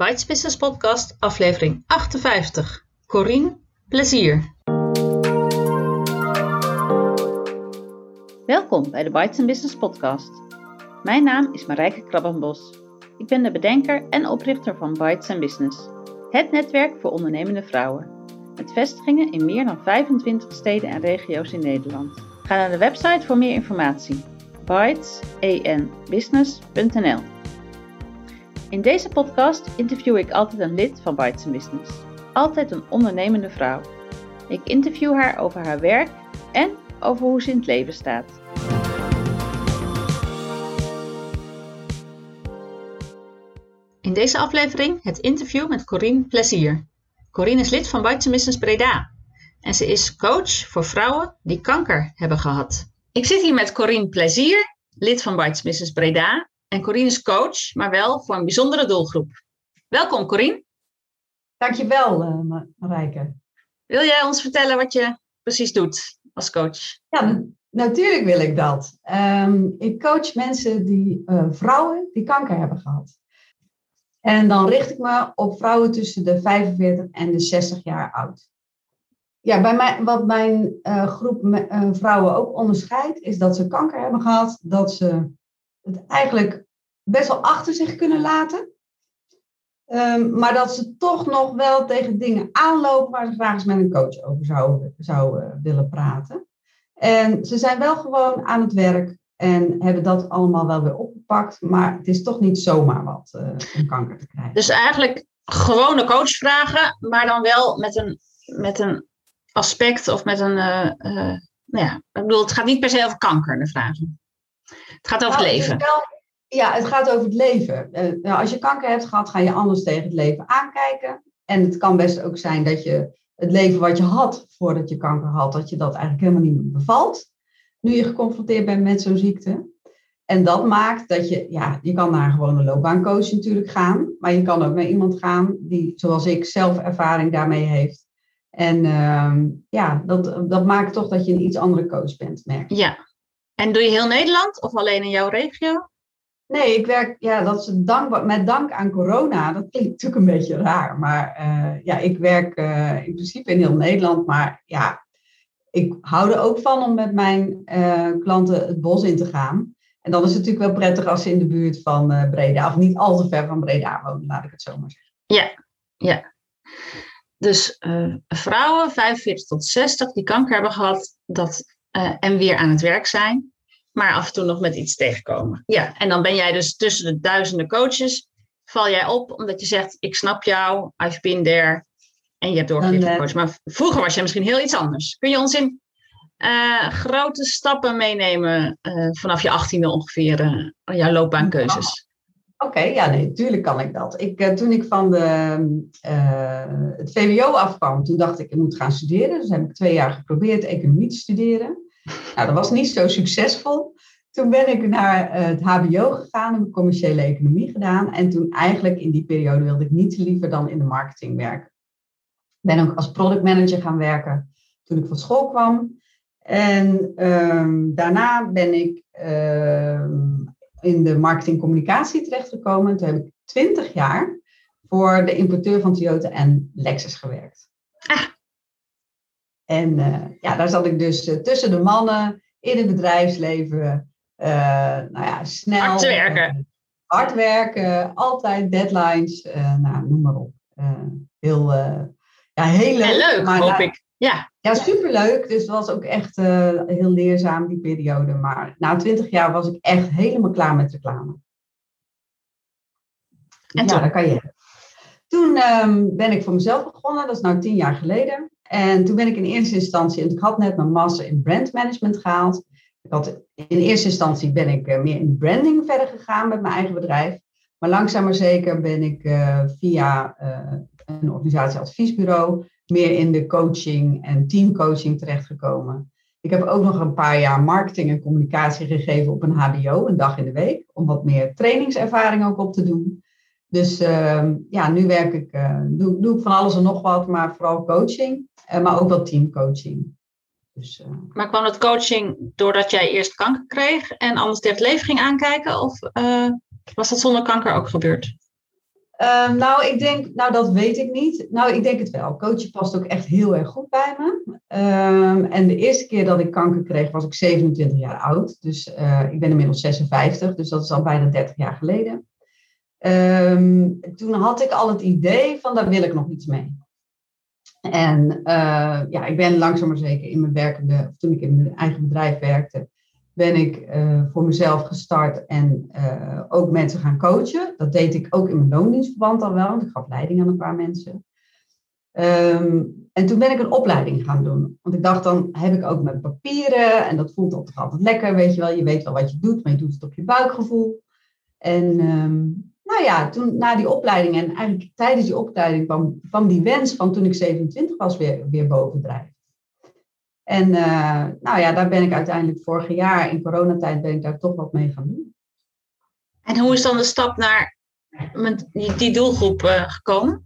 Bites Business Podcast, aflevering 58. Corine, plezier. Welkom bij de Bites Business Podcast. Mijn naam is Marijke Krabbenbos. Ik ben de bedenker en oprichter van Bites Business, het netwerk voor ondernemende vrouwen. Met vestigingen in meer dan 25 steden en regio's in Nederland. Ga naar de website voor meer informatie: bytesenbusiness.nl. In deze podcast interview ik altijd een lid van Bites Business. Altijd een ondernemende vrouw. Ik interview haar over haar werk en over hoe ze in het leven staat. In deze aflevering het interview met Corine Plezier. Corine is lid van Bites Business Breda en ze is coach voor vrouwen die kanker hebben gehad. Ik zit hier met Corine Plezier, lid van Bites Business Breda en Corine is coach, maar wel voor een bijzondere doelgroep. Welkom Corine. Dankjewel uh, Marijke. Wil jij ons vertellen wat je precies doet als coach? Ja, natuurlijk wil ik dat. Ehm, ik coach mensen die, uh, vrouwen die kanker hebben gehad. En dan richt ik me op vrouwen tussen de 45 en de 60 jaar oud. Ja, bij mij, wat mijn uh, groep uh, vrouwen ook onderscheidt, is dat ze kanker hebben gehad, dat ze eigenlijk best wel achter zich kunnen laten. Um, maar dat ze toch nog wel tegen dingen aanlopen waar ze graag eens met een coach over zouden zou, uh, willen praten. En ze zijn wel gewoon aan het werk en hebben dat allemaal wel weer opgepakt. Maar het is toch niet zomaar wat uh, om kanker te krijgen. Dus eigenlijk gewone coachvragen, maar dan wel met een, met een aspect of met een. Uh, nou ja, ik bedoel, het gaat niet per se over kanker, de vragen. Het gaat over nou, het leven. Ja, het gaat over het leven. Uh, nou, als je kanker hebt gehad, ga je anders tegen het leven aankijken. En het kan best ook zijn dat je het leven wat je had voordat je kanker had, dat je dat eigenlijk helemaal niet meer bevalt. Nu je geconfronteerd bent met zo'n ziekte. En dat maakt dat je, ja, je kan naar een gewone loopbaancoach natuurlijk gaan. Maar je kan ook naar iemand gaan die, zoals ik, zelf ervaring daarmee heeft. En uh, ja, dat, dat maakt toch dat je een iets andere coach bent, merk Ja. En doe je heel Nederland of alleen in jouw regio? Nee, ik werk, ja, dat is dank, met dank aan corona. Dat klinkt natuurlijk een beetje raar. Maar uh, ja, ik werk uh, in principe in heel Nederland. Maar ja, ik hou er ook van om met mijn uh, klanten het bos in te gaan. En dan is het natuurlijk wel prettig als ze in de buurt van Breda, of niet al te ver van Breda wonen, laat ik het zo maar zeggen. Ja, ja. Dus vrouwen 45 tot 60 die kanker hebben gehad dat, uh, en weer aan het werk zijn, maar af en toe nog met iets tegenkomen. Ja, en dan ben jij dus tussen de duizenden coaches, val jij op omdat je zegt, ik snap jou, I've been there, en je hebt als coach. Maar vroeger was je misschien heel iets anders. Kun je ons in uh, grote stappen meenemen vanaf je achttiende ongeveer, jouw loopbaankeuzes? Oké, okay, ja, nee, tuurlijk kan ik dat. Ik, uh, toen ik van de, uh, het VWO afkwam, toen dacht ik, ik moet gaan studeren. Dus heb ik twee jaar geprobeerd economie te studeren. Nou, dat was niet zo succesvol. Toen ben ik naar uh, het HBO gegaan, heb commerciële economie gedaan. En toen eigenlijk in die periode wilde ik niets liever dan in de marketing werken. Ben ook als product manager gaan werken toen ik van school kwam. En um, daarna ben ik in de marketingcommunicatie terechtgekomen. Toen heb ik twintig jaar voor de importeur van Toyota en Lexus gewerkt. Ah. En uh, ja, daar zat ik dus uh, tussen de mannen in het bedrijfsleven. Uh, nou ja, snel. Hard werken. hard werken, altijd deadlines, nou, noem maar op. heel, ja, heel leuk. En leuk, maar, hoop ik. Ja. Ja, superleuk. Dus het was ook echt uh, heel leerzaam, die periode. Maar na twintig jaar was ik echt helemaal klaar met reclame. En ja, dat kan je. Toen um, ben ik voor mezelf begonnen. Dat is nu tien jaar geleden. En toen ben ik in eerste instantie... Ik had net mijn master in brandmanagement gehaald. Ik had, in eerste instantie ben ik uh, meer in branding verder gegaan met mijn eigen bedrijf. Maar langzaam maar zeker ben ik uh, via een organisatieadviesbureau meer in de coaching en teamcoaching terechtgekomen. Ik heb ook nog een paar jaar marketing en communicatie gegeven op een HBO, een dag in de week, om wat meer trainingservaring ook op te doen. Dus uh, ja, nu werk ik, uh, doe, doe ik van alles en nog wat, maar vooral coaching, uh, maar ook wel teamcoaching. Dus, uh, maar kwam dat coaching doordat jij eerst kanker kreeg en anders leven ging aankijken? Of was dat zonder kanker ook gebeurd? Ehm, nou, ik denk, nou dat weet ik niet. Nou, ik denk het wel. Coachen past ook echt heel erg goed bij me. Ehm, en de eerste keer dat ik kanker kreeg, was ik 27 jaar oud. Dus uh, ik ben inmiddels 56, dus dat is al bijna 30 jaar geleden. Ehm, toen had ik al het idee van, daar wil ik nog iets mee. En uh, ja, ik ben langzaam maar zeker in mijn werkende, toen ik in mijn eigen bedrijf werkte, ben ik uh, voor mezelf gestart en uh, ook mensen gaan coachen. Dat deed ik ook in mijn loondienstverband al wel, want ik gaf leiding aan een paar mensen. Um, en toen ben ik een opleiding gaan doen. Want ik dacht, dan heb ik ook mijn papieren en dat voelt toch altijd lekker, weet je wel. Je weet wel wat je doet, maar je doet het op je buikgevoel. En um, nou ja, toen na die opleiding en eigenlijk tijdens die opleiding kwam, kwam die wens van toen ik 27 was weer, weer bovendrijven. En uh, nou ja, daar ben ik uiteindelijk vorig jaar in coronatijd ben ik daar toch wat mee gaan doen. En hoe is dan de stap naar die, doelgroep uh, gekomen?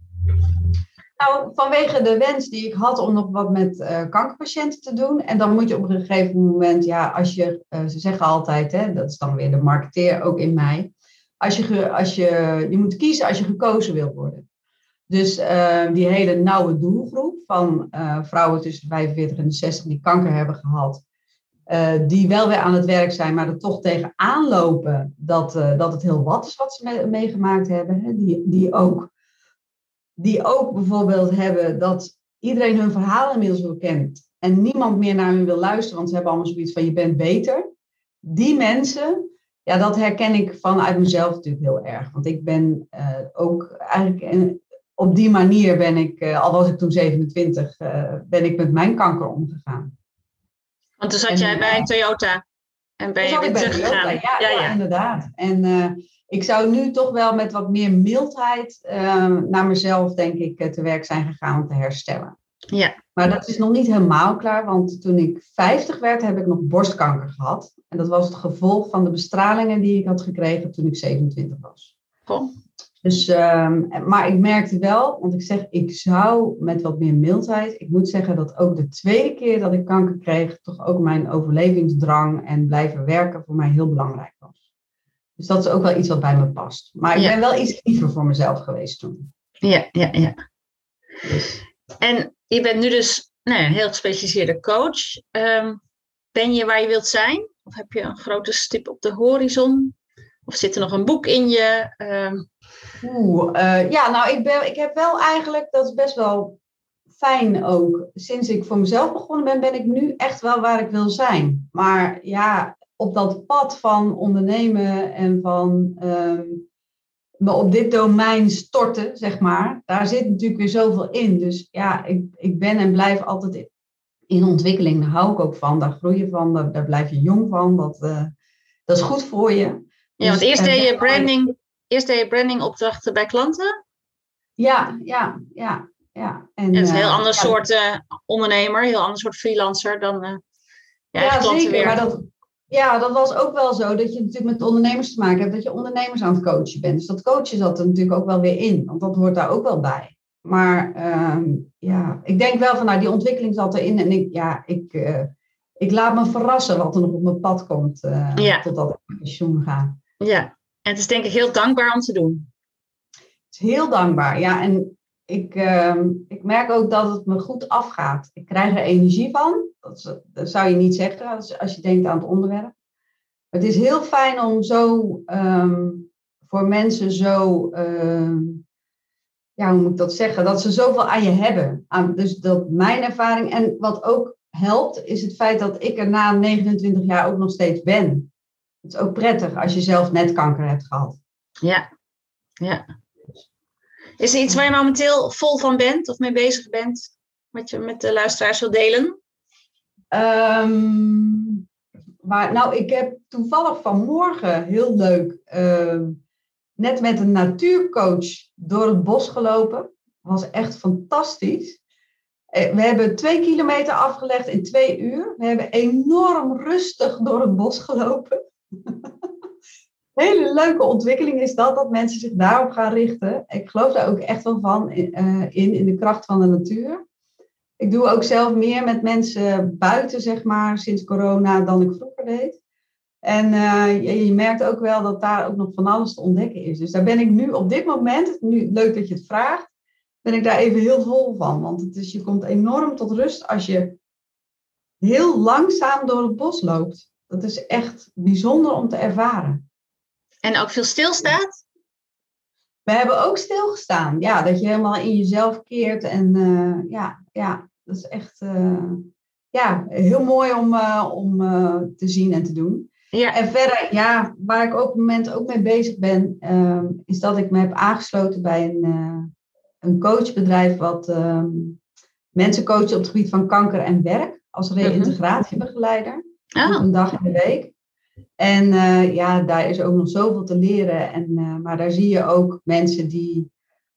Nou, vanwege de wens die ik had om nog wat met uh, kankerpatiënten te doen. En dan moet je op een gegeven moment, ja, als je, ze zeggen altijd, hè, dat is dan weer de marketeer ook in mij. Als je, als je, je moet kiezen als je gekozen wil worden. Dus uh, die hele nauwe doelgroep van uh, vrouwen tussen de 45 en de 60 die kanker hebben gehad, uh, die wel weer aan het werk zijn, maar er toch tegenaan lopen dat, dat het heel wat is wat ze me meegemaakt hebben. Hè? Die, die, ook, die ook bijvoorbeeld hebben dat iedereen hun verhaal inmiddels wel kent en niemand meer naar hun wil luisteren, want ze hebben allemaal zoiets van je bent beter. Die mensen, ja, dat herken ik vanuit mezelf natuurlijk heel erg. Want ik ben ook eigenlijk op die manier ben ik, uh, al was ik toen 27, uh, ben ik met mijn kanker omgegaan. Want toen zat en, jij bij Toyota en ben je weer teruggegaan. Ja, ja, ja, inderdaad. En ik zou nu toch wel met wat meer mildheid naar mezelf, denk ik, te werk zijn gegaan om te herstellen. Ja. Maar dat is nog niet helemaal klaar, want toen ik 50 werd, heb ik nog borstkanker gehad. En dat was het gevolg van de bestralingen die ik had gekregen toen ik 27 was. Goh. Dus, um, maar ik merkte wel, want ik zeg, ik zou met wat meer mildheid. Ik moet zeggen dat ook de tweede keer dat ik kanker kreeg, toch ook mijn overlevingsdrang en blijven werken voor mij heel belangrijk was. Dus dat is ook wel iets wat bij me past. Maar ik ja. ben wel iets liever voor mezelf geweest toen. Ja, ja, ja. Dus. En je bent nu dus nou ja, heel gespecialiseerde coach. Um, ben je waar je wilt zijn? Of heb je een grote stip op de horizon? Of zit er nog een boek in je? Um, Oeh, uh, ja, nou, ik, ben, ik heb wel eigenlijk, dat is best wel fijn ook. Sinds ik voor mezelf begonnen ben, ben ik nu echt wel waar ik wil zijn. Maar ja, op dat pad van ondernemen en van um, me op dit domein storten, zeg maar, daar zit natuurlijk weer zoveel in. Dus ja, ik, ik ben en blijf altijd in ontwikkeling. Daar hou ik ook van, daar groei je van, daar, daar blijf je jong van. Dat, uh, dat is goed voor je. Ja, want dus, eerst deed je branding eerst deed je brandingopdrachten bij klanten? Ja, ja, ja. ja. En, het is een heel ander ja, soort uh, ondernemer, heel ander soort freelancer dan uh, ja, zeker. Maar dat, ja, dat was ook wel zo dat je natuurlijk met ondernemers te maken hebt, dat je ondernemers aan het coachen bent. Dus dat coachen zat er natuurlijk ook wel weer in, want dat hoort daar ook wel bij. Maar uh, ja, ik denk wel van nou, die ontwikkeling zat erin en ik, ja, ik, uh, ik laat me verrassen wat er nog op mijn pad komt ja. totdat ik pensioen ga. Ja, en het is denk ik heel dankbaar om te doen. Het is heel dankbaar, ja. En ik, uh, ik merk ook dat het me goed afgaat. Ik krijg er energie van. Dat, zou je niet zeggen als, je denkt aan het onderwerp. Het is heel fijn om zo um, voor mensen zo, uh, ja, hoe moet ik dat zeggen, dat ze zoveel aan je hebben. Aan, dus dat mijn ervaring en wat ook helpt, is het feit dat ik er na 29 jaar ook nog steeds ben. Het is ook prettig als je zelf net kanker hebt gehad. Ja, ja. Is er iets waar je momenteel vol van bent of mee bezig bent, wat je met de luisteraars wil delen? Um, maar, nou, ik heb toevallig vanmorgen heel leuk uh, net met een natuurcoach door het bos gelopen. Dat was echt fantastisch. Eh, we hebben twee kilometer afgelegd in twee uur. We hebben enorm rustig door het bos gelopen. Hele leuke ontwikkeling is dat, dat mensen zich daarop gaan richten. Ik geloof daar ook echt wel van uh, in, in de kracht van de natuur. Ik doe ook zelf meer met mensen buiten, zeg maar, sinds corona dan ik vroeger deed. En uh, je, merkt ook wel dat daar ook nog van alles te ontdekken is. Dus daar ben ik nu op dit moment, nu, leuk dat je het vraagt, ben ik daar even heel vol van. Want het je komt enorm tot rust als je heel langzaam door het bos loopt. Dat is echt bijzonder om te ervaren. En ook veel stilstaat? We hebben ook stilgestaan. Ja, dat je helemaal in jezelf keert. En uh, ja, ja, dat is echt uh, ja, heel mooi om, uh, om te zien en te doen. Ja. En verder, ja, waar ik op het moment ook mee bezig ben, ehm, is dat ik me heb aangesloten bij een, een coachbedrijf wat ehm, mensen coacht op het gebied van kanker en werk als mhm. reïntegratiebegeleider. Oh. Een dag in de week. En uh, ja, daar is ook nog zoveel te leren. En, uh, maar daar zie je ook mensen die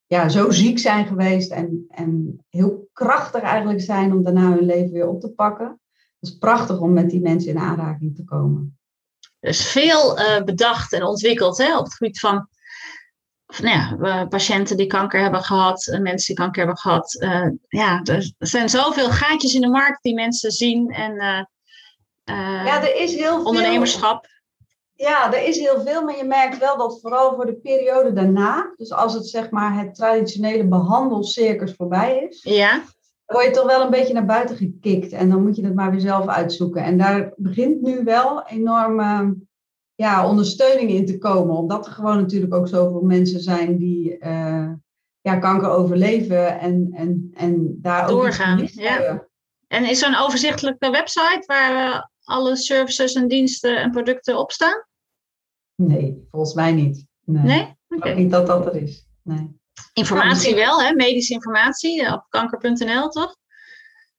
ja, zo ziek zijn geweest en, en heel krachtig eigenlijk zijn om daarna hun leven weer op te pakken. Het is prachtig om met die mensen in aanraking te komen. Dus veel uh, bedacht en ontwikkeld hè, op het gebied van nou ja, patiënten die kanker hebben gehad, mensen die kanker hebben gehad. ja, er zijn zoveel gaatjes in de markt die mensen zien en uh, ja, er is heel veel. Ondernemerschap. Ja, er is heel veel, maar je merkt wel dat vooral voor de periode daarna, dus als het zeg maar het traditionele behandelcircus voorbij is, ja. word je toch wel een beetje naar buiten gekikt en dan moet je het maar weer zelf uitzoeken. En daar begint nu wel enorme ja, ondersteuning in te komen, omdat er gewoon natuurlijk ook zoveel mensen zijn die uh, ja, kanker overleven en, en, en daar Doorgaan, ook ja. En is een overzichtelijke website waar alle services en diensten en producten op staan? Nee, volgens mij niet. Nee? nee? Okay. niet dat dat er is. Nee. Informatie wel, hè? medische informatie eh, op kanker.nl, toch?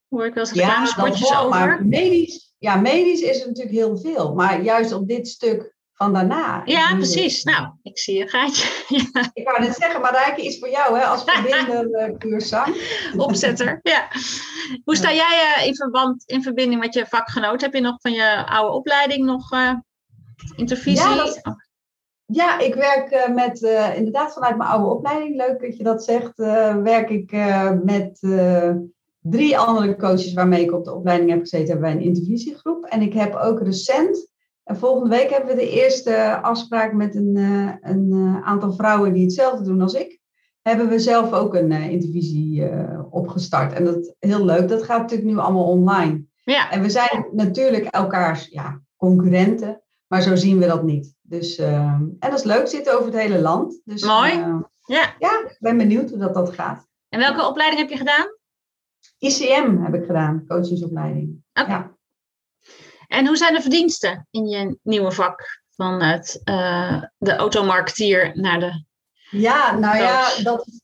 Hoor ik wel eens reclamespotjes ja, over. Maar medisch, ja, medisch is er natuurlijk heel veel. Maar juist op dit stuk van daarna. Ja, precies. Nou, ik zie een gaatje. ja. Ik wou net zeggen, maar daar iets voor jou hè, als verbinder uh, Opzetter, ja. Hoe sta jij uh, in, verband, in verbinding met je vakgenoot? Heb je nog van je oude opleiding nog uh, intervisie? Ja, ja, ik werk met, inderdaad vanuit mijn oude opleiding, leuk dat je dat zegt, werk ik met drie andere coaches waarmee ik op de opleiding heb gezeten, bij een intervisiegroep. En ik heb ook recent en volgende week hebben we de eerste afspraak met een, uh, een uh, aantal vrouwen die hetzelfde doen als ik. Hebben we zelf ook een uh, intervisie opgestart. En dat is heel leuk. Dat gaat natuurlijk nu allemaal online. Ja. En we zijn natuurlijk elkaars ja, concurrenten, maar zo zien we dat niet. Dus, en dat is leuk, zitten over het hele land. Dus, Mooi. ja. ja, ik ben benieuwd hoe dat, dat gaat. En welke opleiding heb je gedaan? ICM heb ik gedaan, coachingsopleiding. Oké. Ja. En hoe zijn de verdiensten in je nieuwe vak vanuit uh, de automarketeer naar de. Ja, nou ja, dat,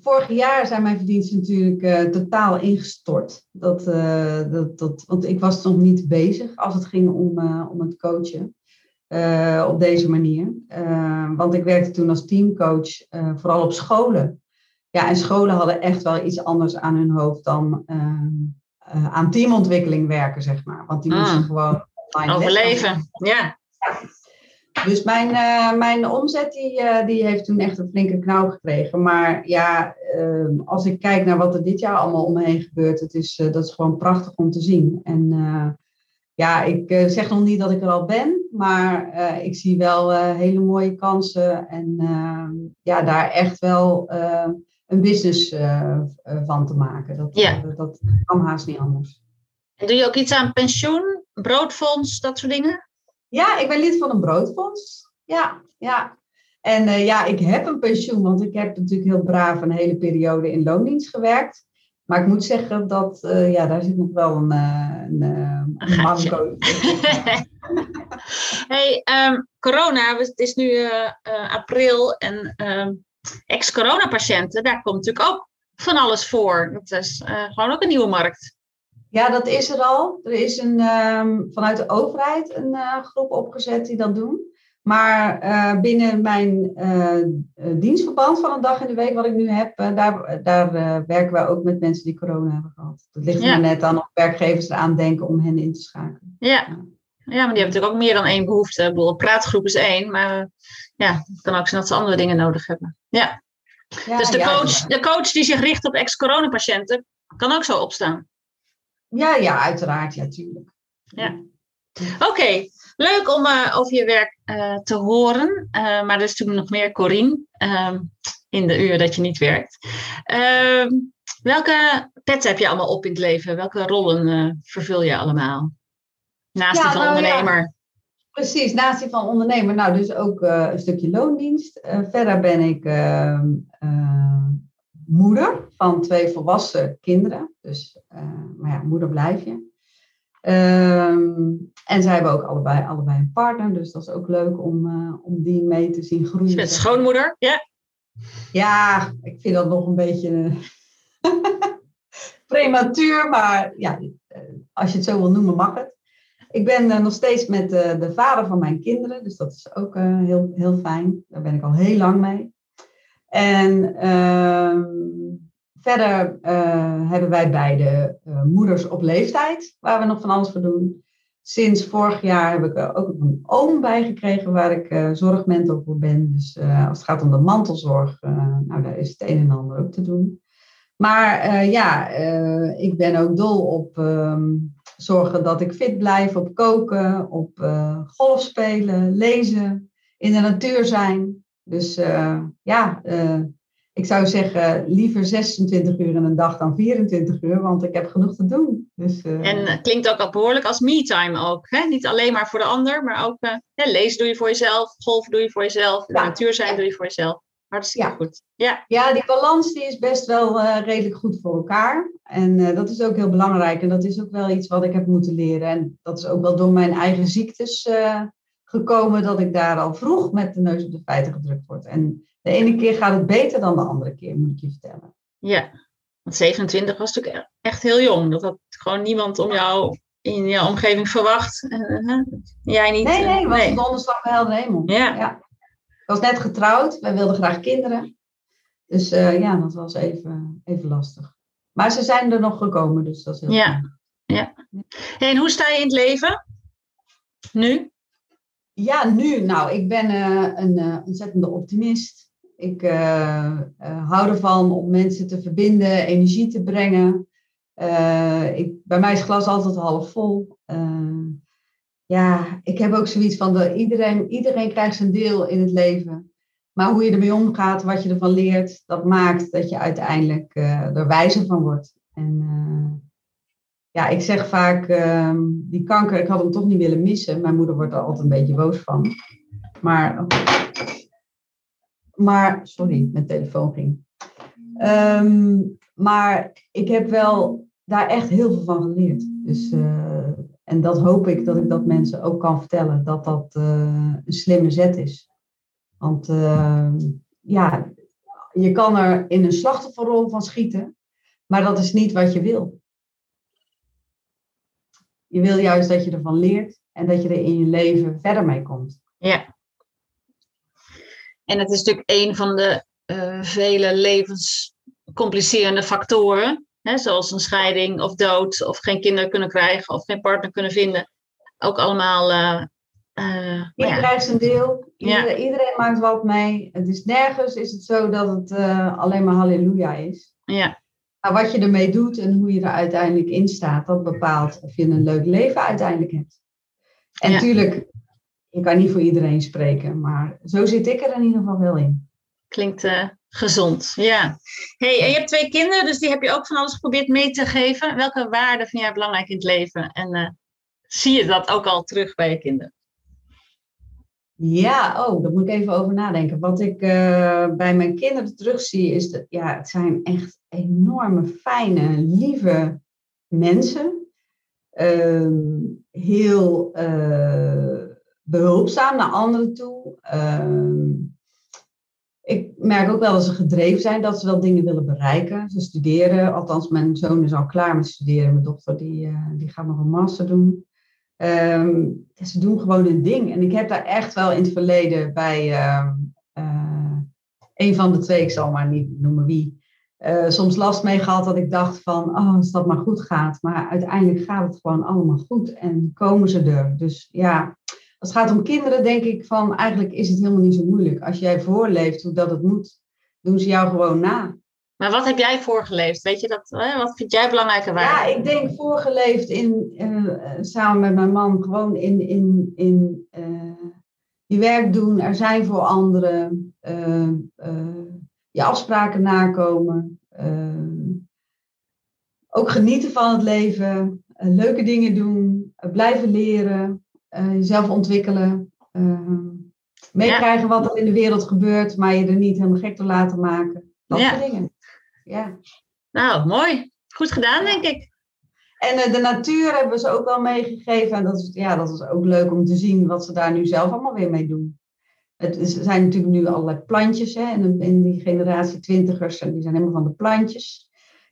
vorig jaar zijn mijn verdiensten natuurlijk uh, totaal ingestort. Dat, uh, dat, dat, want ik was nog niet bezig als het ging om, om het coachen. op deze manier. want ik werkte toen als teamcoach vooral op scholen. Ja, en scholen hadden echt wel iets anders aan hun hoofd dan uh, aan teamontwikkeling werken, zeg maar. Want die moesten ah. gewoon overleven. Ja. Dus mijn, uh, mijn omzet die, uh, die heeft toen echt een flinke knauw gekregen. Maar ja, uh, als ik kijk naar wat er dit jaar allemaal om me heen gebeurt, het is, dat is gewoon prachtig om te zien. En ja, ik zeg nog niet dat ik er al ben, maar ik zie wel hele mooie kansen. En ja, daar echt wel een business uh, van te maken. Dat, ja. uh, dat kan haast niet anders. En doe je ook iets aan pensioen, broodfonds, dat soort dingen? Ja, ik ben lid van een broodfonds. Ja, ja. En uh, ja, ik heb een pensioen, want ik heb natuurlijk heel braaf een hele periode in loondienst gewerkt. Maar ik moet zeggen dat, ja, daar zit nog wel een, een, een manco. hey, um, corona, het is nu april en ehm, ex-corona-patiënten, daar komt natuurlijk ook van alles voor. Dat is uh, gewoon ook een nieuwe markt. Ja, dat is er al. Er is een, um, vanuit de overheid een uh, groep opgezet die dat doen. Maar uh, binnen mijn dienstverband van een dag in de week wat ik nu heb, daar, daar werken we ook met mensen die corona hebben gehad. Dat ligt ja. er net aan of werkgevers eraan denken om hen in te schakelen. Ja. ja. Ja, maar die hebben natuurlijk ook meer dan één behoefte. Ik bedoel, een praatgroep is één, maar ja, het kan ook zijn dat ze andere dingen nodig hebben. Ja. ja dus de, coach, de coach die zich richt op ex-coronapatiënten kan ook zo opstaan. Ja, ja, uiteraard, ja, tuurlijk. Ja. Oké, Leuk om uh, over je werk uh, te horen. Uh, maar er is natuurlijk nog meer Corine ehm, in de uur dat je niet werkt. Ehm, welke pet heb je allemaal op in het leven? Welke rollen vervul je allemaal? Naast die van nou, ondernemer. Precies, naast die van ondernemer. Nou, dus ook een stukje loondienst. verder ben ik ehm, moeder van twee volwassen kinderen. Dus, maar ja, moeder blijf je. Um, en zij hebben ook allebei, allebei een partner, dus dat is ook leuk om, om die mee te zien groeien. Je bent schoonmoeder, ja? Ja, ik vind dat nog een beetje prematuur, maar ja, eh, als je het zo wil noemen, mag het. Ik ben uh, nog steeds met de vader van mijn kinderen, dus dat is ook heel, heel fijn. Daar ben ik al heel lang mee. En ehm, Verder hebben wij beide moeders op leeftijd, waar we nog van alles voor doen. Sinds vorig jaar heb ik ook een oom bij gekregen waar ik uh, zorgmentor voor ben. Dus als het gaat om de mantelzorg, nou, daar is het een en ander ook te doen. Maar ja, ik ben ook dol op um, zorgen dat ik fit blijf, op koken, op golf spelen, lezen, in de natuur zijn. Dus ja, ik zou zeggen, liever 26 uur in een dag dan 24 uur, want ik heb genoeg te doen. Dus, uh... En het klinkt ook al behoorlijk als me-time ook. Hè? Niet alleen maar voor de ander, maar ook uh, lezen doe je voor jezelf, golven doe je voor jezelf, ja. natuur zijn doe je voor jezelf. Hartstikke ja. goed. Ja. ja, die balans die is best wel uh, redelijk goed voor elkaar. En dat is ook heel belangrijk. En dat is ook wel iets wat ik heb moeten leren. En dat is ook wel door mijn eigen ziektes gekomen, dat ik daar al vroeg met de neus op de feiten gedrukt word. En de ene keer gaat het beter dan de andere keer, moet ik je vertellen. Ja, want 27 was natuurlijk e-, echt heel jong. Dat had gewoon niemand om jou in jouw omgeving verwacht. Jij niet? Nee, nee, was nee. een donderslag bij helder hemel. Ja. ja. Was net getrouwd, wij wilden graag kinderen. Dus uh, ja, dat was even, even lastig. Maar ze zijn er nog gekomen, dus dat is heel ja. Fijn. Ja. En hoe sta je in het leven? Nu? Ja, nu. Nou, ik ben uh, een ontzettende optimist. Ik hou ervan om mensen te verbinden, energie te brengen. Ik, bij mij is het glas altijd half vol. ja, ik heb ook zoiets van, de, iedereen, iedereen krijgt zijn deel in het leven. Maar hoe je ermee omgaat, wat je ervan leert, dat maakt dat je uiteindelijk er wijzer van wordt. En ja, ik zeg vaak, ehm, die kanker, ik had hem toch niet willen missen. Mijn moeder wordt er altijd een beetje boos van. Maar maar, sorry, mijn telefoon ging. Ehm, maar ik heb wel daar echt heel veel van geleerd. Dus, uh, en dat hoop ik dat ik dat mensen ook kan vertellen, dat dat uh, een slimme zet is. Want uh, ja, je kan er in een slachtofferrol van schieten, maar dat is niet wat je wil. Je wil juist dat je ervan leert en dat je er in je leven verder mee komt. Ja. En het is natuurlijk een van de uh, vele levenscomplicerende factoren. Hè, zoals een scheiding of dood, of geen kinderen kunnen krijgen, of geen partner kunnen vinden. Ook allemaal. Uh, uh, Iedereen krijgt zijn deel. Iedereen, iedereen, maakt wat mee. Het is nergens is het zo dat het alleen maar halleluja is. Ja. Maar wat je ermee doet en hoe je er uiteindelijk in staat, dat bepaalt of je een leuk leven uiteindelijk hebt. En natuurlijk je kan niet voor iedereen spreken, maar zo zit ik er in ieder geval wel in. Klinkt uh, gezond, ja. Hey, je hebt twee kinderen, dus die heb je ook van alles geprobeerd mee te geven. Welke waarden vind jij belangrijk in het leven? En uh, zie je dat ook al terug bij je kinderen? Ja, oh, daar moet ik even over nadenken. Wat ik uh, bij mijn kinderen terugzie is dat ja, het zijn echt enorme, fijne, lieve mensen. Uh, heel behulpzaam naar anderen toe. Ehm, merk ook wel dat ze gedreven zijn, dat ze wel dingen willen bereiken. Ze studeren, althans mijn zoon is al klaar met studeren. Mijn dochter die, uh, die gaat nog een master doen. Ehm, ze doen gewoon een ding. En ik heb daar echt wel in het verleden bij uh, een van de twee, ik zal maar niet noemen wie, uh, soms last mee gehad dat ik dacht van, oh, als dat maar goed gaat. Maar uiteindelijk gaat het gewoon allemaal goed en komen ze er. Dus ja, als het gaat om kinderen, denk ik van eigenlijk is het helemaal niet zo moeilijk. Als jij voorleeft hoe dat het moet, doen ze jou gewoon na. Maar wat heb jij voorgeleefd? Weet je dat? Hè? Wat vind jij belangrijke waarde? Ja, ik denk voorgeleefd in, uh, samen met mijn man gewoon in, in, in uh, je werk doen, er zijn voor anderen, uh, je afspraken nakomen, ook genieten van het leven, leuke dingen doen, blijven leren, jezelf ontwikkelen, meekrijgen wat er in de wereld gebeurt, maar je er niet helemaal gek door laten maken. Dat ja. soort dingen. Ja. Nou, mooi. Goed gedaan, denk ik. En uh, de natuur hebben ze ook wel meegegeven. En dat is, ja, dat is ook leuk om te zien wat ze daar nu zelf allemaal weer mee doen. Het is, zijn natuurlijk nu allerlei plantjes. Hè, en in die generatie twintigers, en die zijn helemaal van de plantjes.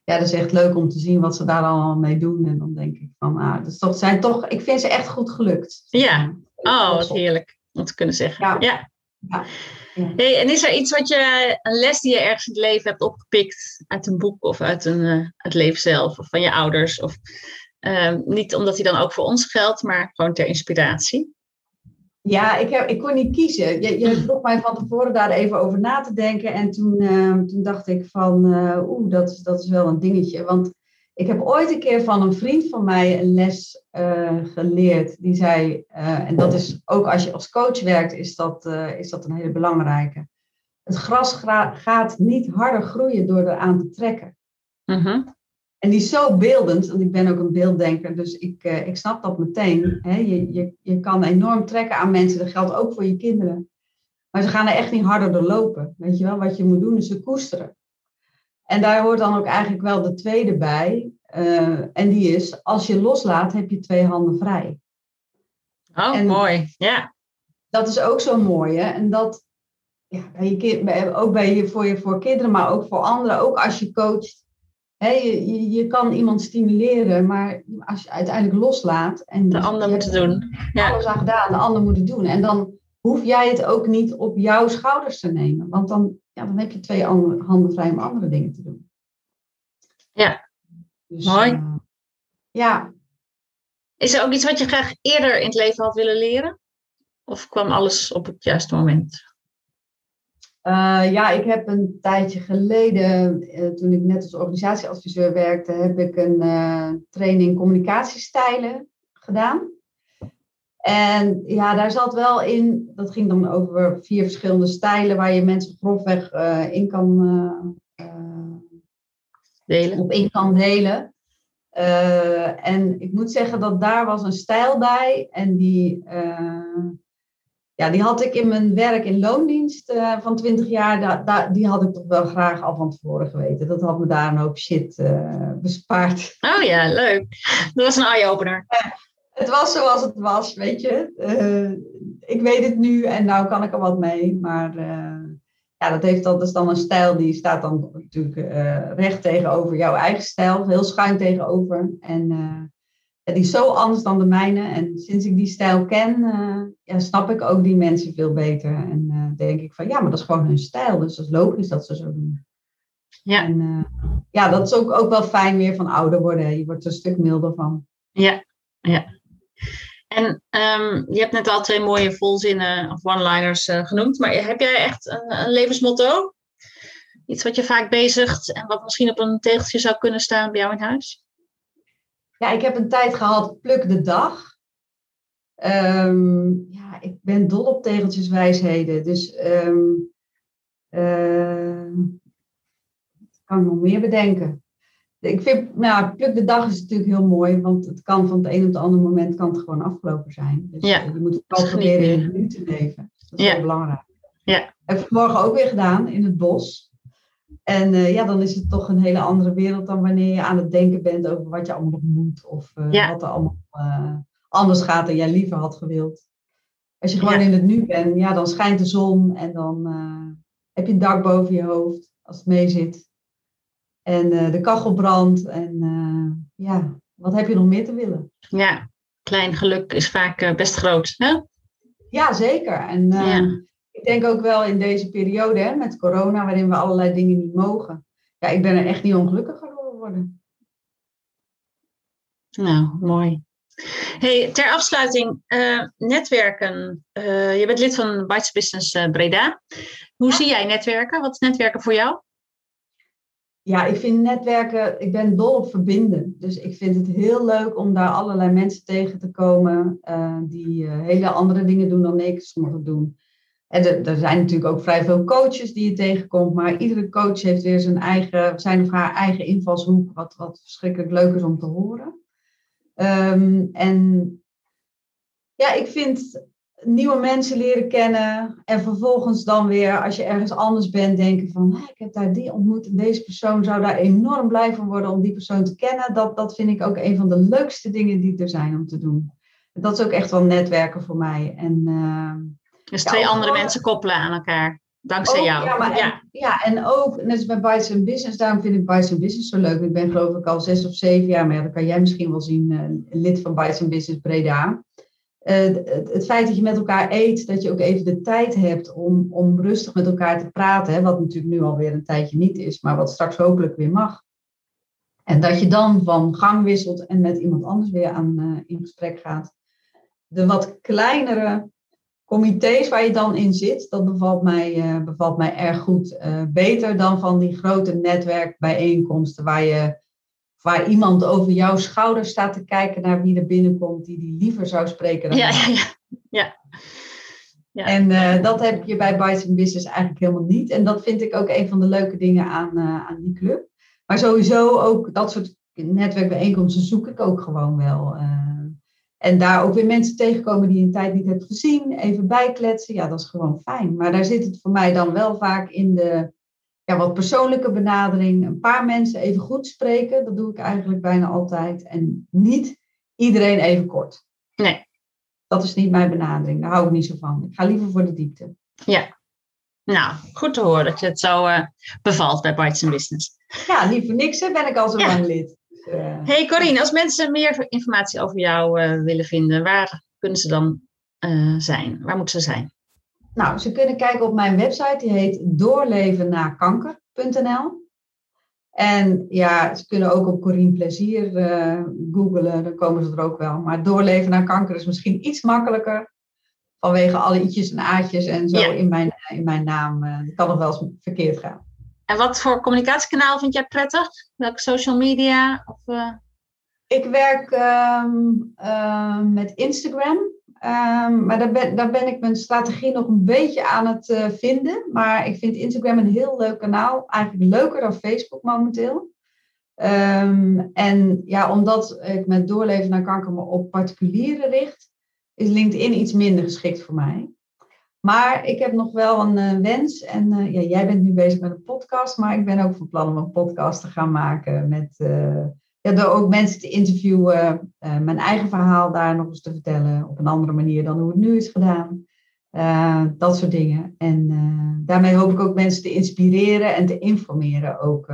Ja, dat is echt leuk om te zien wat ze daar allemaal mee doen. En dan denk ik van, ah, dat is toch, zijn toch, ik vind ze echt goed gelukt. Ja, oh, wat heerlijk om te kunnen zeggen. ja. ja. ja. Hey, en is er iets wat je, een les die je ergens in het leven hebt opgepikt uit een boek of uit een, uh, het leven zelf of van je ouders? Of, uh, niet omdat die dan ook voor ons geldt, maar gewoon ter inspiratie? Ja, ik, heb, ik kon niet kiezen. Je, je vroeg mij van tevoren daar even over na te denken. En toen, uh, toen dacht ik van, oeh, dat, dat is wel een dingetje. Want ik heb ooit een keer van een vriend van mij een les uh, geleerd. Die zei, uh, en dat is ook als je als coach werkt, is dat, is dat een hele belangrijke. Het gras gaat niet harder groeien door eraan te trekken. -huh. En die is zo beeldend, want ik ben ook een beelddenker, dus ik, ik snap dat meteen. Hè? Je, je, je kan enorm trekken aan mensen, dat geldt ook voor je kinderen. Maar ze gaan er echt niet harder door lopen. Weet je wel, wat je moet doen is ze koesteren. En daar hoort dan ook eigenlijk wel de tweede bij. Uh, en die is, als je loslaat, heb je twee handen vrij. Oh, en mooi. Ja. Dat is ook zo mooi. Hè? En dat, ja, bij je, ook bij je, voor, je, voor kinderen, maar ook voor anderen, ook als je coacht. Je, je, kan iemand stimuleren, maar als je uiteindelijk loslaat. En de ander moet het doen. Ja. Alles aan gedaan, de ander moet het doen. En dan hoef jij het ook niet op jouw schouders te nemen. Want dan, ja, dan heb je twee andere, handen vrij om andere dingen te doen. Ja, dus, mooi. Uh, ja. Is er ook iets wat je graag eerder in het leven had willen leren? Of kwam alles op het juiste moment? Uh, ja, ik heb een tijdje geleden, uh, toen ik net als organisatieadviseur werkte, heb ik een training communicatiestijlen gedaan. En ja, daar zat wel in, dat ging dan over vier verschillende stijlen waar je mensen grofweg in kan delen. op in kan delen. En ik moet zeggen dat daar was een stijl bij. En die, ja, die had ik in mijn werk in loondienst van 20 jaar. Da, da, die had ik toch wel graag al van tevoren geweten. Dat had me daar een hoop shit bespaard. Oh ja, leuk. Dat was een eye-opener het was zoals het was, weet je. Uh, ik weet het nu en nou kan ik er wat mee. Maar ja, dat, heeft, dat is dan een stijl die staat dan natuurlijk recht tegenover jouw eigen stijl. Heel schuin tegenover. En die is zo anders dan de mijne. En sinds ik die stijl ken, ja, snap ik ook die mensen veel beter. En denk ik van ja, maar dat is gewoon hun stijl. Dus dat is logisch dat ze zo doen. Ja. En ja, dat is ook, ook wel fijn weer van ouder worden. Je wordt er een stuk milder van. Ja, ja. En um, je hebt net al twee mooie volzinnen of one-liners genoemd, maar heb jij echt een, een, levensmotto? Iets wat je vaak bezigt en wat misschien op een tegeltje zou kunnen staan bij jou in huis? Ja, ik heb een tijd gehad, pluk de dag. Um, ja, ik ben dol op tegeltjeswijsheden. Dus um, uh, kan ik nog meer bedenken ik vind, nou, pluk de dag is natuurlijk heel mooi, want het kan van het een op het andere moment kan het gewoon afgelopen zijn. Dus ja. je moet het wel proberen in het nu te leven. Dat is ja. heel belangrijk. Ja. Heb ik vanmorgen ook weer gedaan in het bos. En uh, ja, dan is het toch een hele andere wereld dan wanneer je aan het denken bent over wat je allemaal nog moet. Of uh, ja. wat er allemaal uh, anders gaat dan jij liever had gewild. Als je gewoon in het nu bent, ja, dan schijnt de zon en dan heb je een dak boven je hoofd als het mee zit. En de kachel brandt. En ja, wat heb je nog meer te willen? Ja, klein geluk is vaak best groot. Hè? Ja, zeker. En ja. Ik denk ook wel in deze periode hè, met corona, waarin we allerlei dingen niet mogen. Ja, ik ben er echt niet ongelukkiger geworden. Nou, mooi. Hey, ter afsluiting, netwerken. je bent lid van Bites Business Breda. Hoe ja. zie jij netwerken? Wat is netwerken voor jou? ja, ik vind netwerken, ik ben dol op verbinden. Dus ik vind het heel leuk om daar allerlei mensen tegen te komen die hele andere dingen doen dan ik sommigen doen. En er, zijn natuurlijk ook vrij veel coaches die je tegenkomt, maar iedere coach heeft weer zijn eigen, zijn of haar eigen invalshoek, wat, wat verschrikkelijk leuk is om te horen. Um, en ja, ik vind nieuwe mensen leren kennen en vervolgens dan weer, als je ergens anders bent, denken van, ik heb daar die ontmoet en deze persoon zou daar enorm blij van worden om die persoon te kennen. Dat, dat vind ik ook een van de leukste dingen die er zijn om te doen. Dat is ook echt wel netwerken voor mij. En, uh, dus twee andere mensen koppelen aan elkaar. Dankzij jou. Ja, maar ja. En, ja, en ook, net als bij Bites and Business, daarom vind ik Bites and Business zo leuk. Ik ben geloof ik al zes of zeven jaar, maar dat kan jij misschien wel zien, uh, lid van Bites and Business Breda. Uh, het, het, feit dat je met elkaar eet, dat je ook even de tijd hebt om, om rustig met elkaar te praten, hè, wat natuurlijk nu alweer een tijdje niet is, maar wat straks hopelijk weer mag. En dat je dan van gang wisselt en met iemand anders weer aan, uh, in gesprek gaat. De wat kleinere comité's waar je dan in zit, dat bevalt mij, uh, bevalt mij erg goed. beter dan van die grote netwerkbijeenkomsten waar je waar iemand over jouw schouder staat te kijken naar wie er binnenkomt, die die liever zou spreken dan ja, ja, ja, ja. ja. En uh, dat heb je bij Bites Business eigenlijk helemaal niet. En dat vind ik ook een van de leuke dingen aan, uh, aan die club. Maar sowieso ook dat soort netwerkbijeenkomsten zoek ik ook gewoon wel. Uh, en daar ook weer mensen tegenkomen die je een tijd niet hebt gezien, even bijkletsen. Ja, dat is gewoon fijn. Maar daar zit het voor mij dan wel vaak in de ja, wat persoonlijke benadering. Een paar mensen even goed spreken. Dat doe ik eigenlijk bijna altijd. En niet iedereen even kort. Nee. Dat is niet mijn benadering. Daar hou ik niet zo van. Ik ga liever voor de diepte. Ja. Nou, goed te horen dat je het zo uh, bevalt bij Bites Business. Ja, liever niks hè, ben ik al zo lang lid. Uh, hey Corine, als mensen meer informatie over jou uh, willen vinden, waar kunnen ze dan zijn? Waar moeten ze zijn? Nou, ze kunnen kijken op mijn website, die heet doorlevennakanker.nl. En ja, ze kunnen ook op Corine Plezier uh, googlen, dan komen ze er ook wel. Maar doorleven na kanker is misschien iets makkelijker. Vanwege alle i'tjes en a'tjes en zo ja. in, mijn, in mijn naam. Dat kan nog wel eens verkeerd gaan. En wat voor communicatiekanaal vind jij prettig? Welke social media? Of, uh... Ik werk um, met Instagram. Um, maar daar ben, daar ben ik mijn strategie nog een beetje aan het uh, vinden. Maar ik vind Instagram een heel leuk kanaal. Eigenlijk leuker dan Facebook momenteel. En ja, omdat ik met doorleven naar kanker me op particulieren richt, is LinkedIn iets minder geschikt voor mij. Maar ik heb nog wel een uh, wens. En uh, ja, jij bent nu bezig met een podcast, maar ik ben ook van plan om een podcast te gaan maken met ja, door ook mensen te interviewen, uh, mijn eigen verhaal daar nog eens te vertellen op een andere manier dan hoe het nu is gedaan. Uh, dat soort dingen. En uh, daarmee hoop ik ook mensen te inspireren en te informeren ook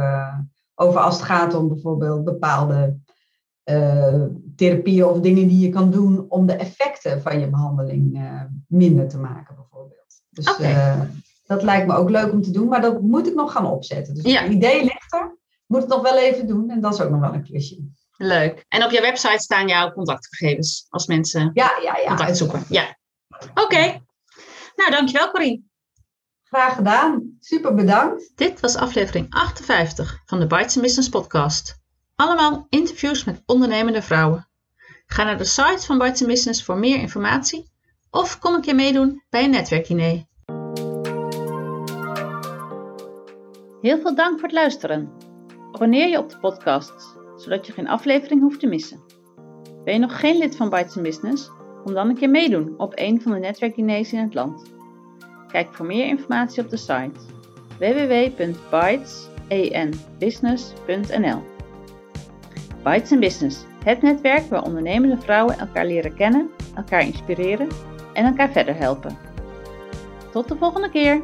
over als het gaat om bijvoorbeeld bepaalde therapieën of dingen die je kan doen om de effecten van je behandeling minder te maken. Dus okay. dat lijkt me ook leuk om te doen, maar dat moet ik nog gaan opzetten. Dus ja. het idee ligt er moet het nog wel even doen. En dat is ook nog wel een klusje. Leuk. En op je website staan jouw contactgegevens als mensen ja, ja, ja, contact zoeken. Ja. Oké. Okay. Nou, dankjewel Corine. Graag gedaan. Super bedankt. Dit was aflevering 58 van de Bites Business podcast. Allemaal interviews met ondernemende vrouwen. Ga naar de site van Bites Business voor meer informatie of kom een keer meedoen bij een netwerkdiner. Heel veel dank voor het luisteren. Abonneer je op de podcast, zodat je geen aflevering hoeft te missen. Ben je nog geen lid van Bites Business? Kom dan een keer meedoen op een van de netwerkdiners in het land. Kijk voor meer informatie op de site www.bytesenbusiness.nl Bites Business, het netwerk waar ondernemende vrouwen elkaar leren kennen, elkaar inspireren en elkaar verder helpen. Tot de volgende keer!